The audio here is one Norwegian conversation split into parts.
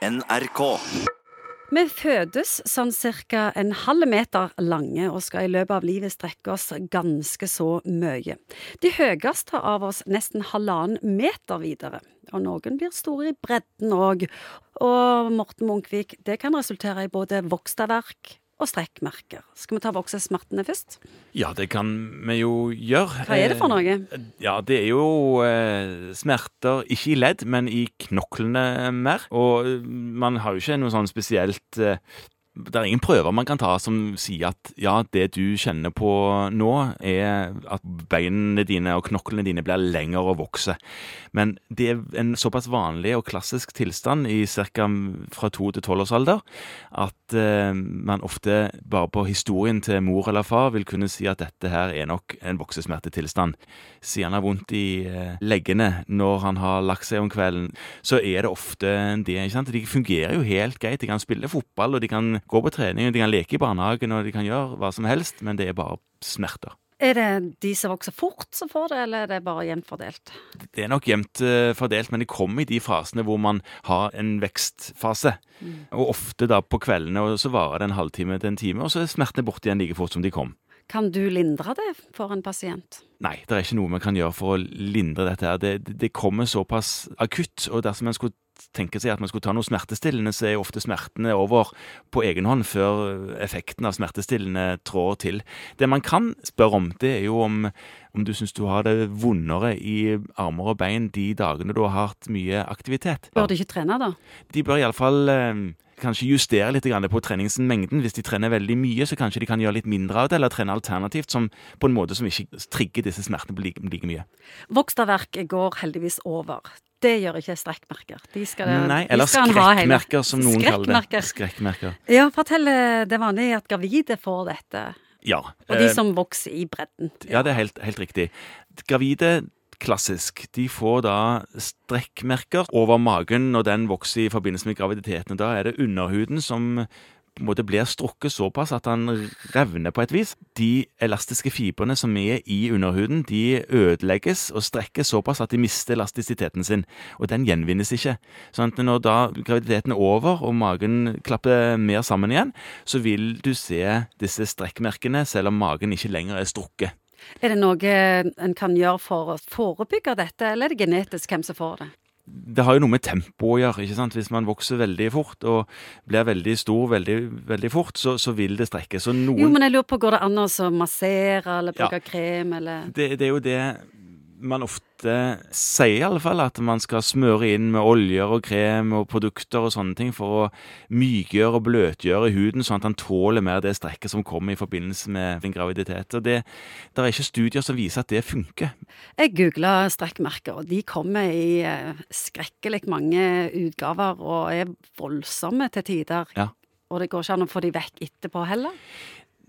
NRK. Vi fødes sånn ca. en halv meter lange og skal i løpet av livet strekke oss ganske så mye. De høyeste av oss nesten halvannen meter videre. Og noen blir store i bredden òg. Og Morten Munkvik, det kan resultere i både vokstaverk og strekkmerker. Skal vi ta voksesmertene først? Ja, det kan vi jo gjøre. Hva er det for noe? Eh, Ja, det er jo eh, smerter, ikke i ledd, men i knoklene mer. Og eh, man har jo ikke noe sånn spesielt eh, Det er ingen prøver man kan ta som sier at ja, det du kjenner på nå, er at beinene dine og knoklene dine blir lengre og vokser. Men det er en såpass vanlig og klassisk tilstand i ca. fra to til alder at eh, man ofte bare på historien til mor eller far vil kunne si at dette her er nok en voksesmertetilstand. Siden han har vondt i eh, leggene når han har lagt seg om kvelden, så er det ofte det. ikke sant? De fungerer jo helt greit. De kan spille fotball, og de kan gå på trening, og de kan leke i barnehagen, og de kan gjøre hva som helst, men det er bare smerter. Er det de som vokser fort som får det, eller er det bare jevnt fordelt? Det er nok jevnt eh, fordelt, men det kommer i de fasene hvor man har en vekstfase. Og ofte da på kveldene, og så varer det en halvtime til en time, og så er smertene borte igjen like fort som de kom. Kan du lindre det for en pasient? Nei, det er ikke noe vi kan gjøre for å lindre dette. her. Det, det- kommer såpass akutt, og dersom en skulle tenke seg at man skulle ta noe smertestillende, så er ofte smertene over på egen hånd før effekten av smertestillende trår til. Det man kan spørre om, det er jo om, om du syns du har det vondere i armer og bein de dagene du har hatt mye aktivitet. Bør de ikke trene, da? De bør iallfall eh, kanskje justere litt på treningsmengden. Hvis de trener veldig mye, så kanskje de kan gjøre litt mindre av det, eller trene alternativt som, på en måte som ikke trigger disse smertene like, like mye. Vokstaverk går heldigvis over. Det gjør ikke strekkmerker. De skal, Nei, de eller hele- skrekkmerker, som noen kaller det. Skrekkmerker. Ja, fortell. eh, Det vanlig at gravide får dette. Ja. Og de eh, som vokser i bredden. Ja, det er helt, helt riktig. Gravide, klassisk, de får da strekkmerker over magen når den vokser i forbindelse med graviditeten. Da er det underhuden som på en måte blir strukket såpass at den revner på et vis. De elastiske fibrene som er i underhuden, de ødelegges og strekkes såpass at de mister elastisiteten sin, og den gjenvinnes ikke. Sånn at når da graviditeten er over og magen klapper mer sammen igjen, så vil du se disse strekkmerkene selv om magen ikke lenger er strukket. Er det noe en kan gjøre for å forebygge dette, eller er det genetisk hvem som får det? det har jo noe med tempo å gjøre. ikke sant? Hvis man vokser veldig fort og blir veldig stor veldig, veldig fort, så, så vil det strekke. Så noen Jo, men jeg lurer på, går det an å massere eller Ja. krem, eller det, det er jo det man ofte sier, i alle fall. At man skal smøre inn med oljer og krem og produkter og sånne ting for å mykgjøre og bløtgjøre huden, sånn at han tåler mer det strekket som kommer i forbindelse med en graviditet. Og det, det er ikke studier som viser at det funker. Jeg googla strekkmerker, og de kommer i eh, skrekkelig mange utgaver og er voldsomme til tider. Ja. Og det går ikke an å få de vekk etterpå heller.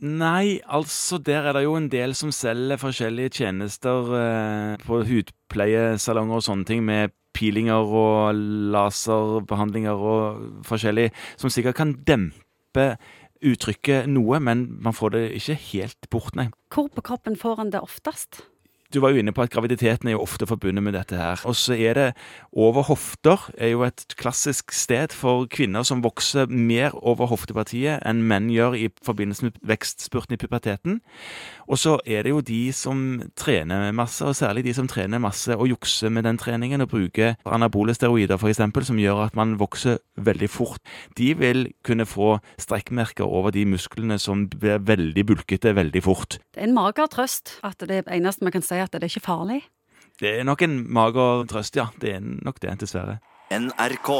Nei, altså der er det jo en del som selger forskjellige tjenester eh, på hudpleiesalonger og sånne ting, med peelinger og laserbehandlinger og forskjellig, som sikkert kan dempe uttrykket noe, men man får det ikke helt bort, nei. Hvor på kroppen får en det oftest? Du var jo inne på at graviditeten er jo ofte forbundet med dette her. Og så er det over hofter er jo et klassisk sted for kvinner som vokser mer over hoftepartiet enn menn gjør i forbindelse med vekstspurten i puberteten. Og så er det jo de som trener masse, og særlig de som trener masse og jukser med den treningen og bruker anabole steroider f.eks., som gjør at man vokser veldig fort. De vil kunne få strekkmerker over de musklene som blir veldig bulkete veldig fort. Det er en mager trøst at det eneste vi kan si, at det er ikke farlig. Det er nok en mager trøst, ja. Det er nok det, dessverre. NRK.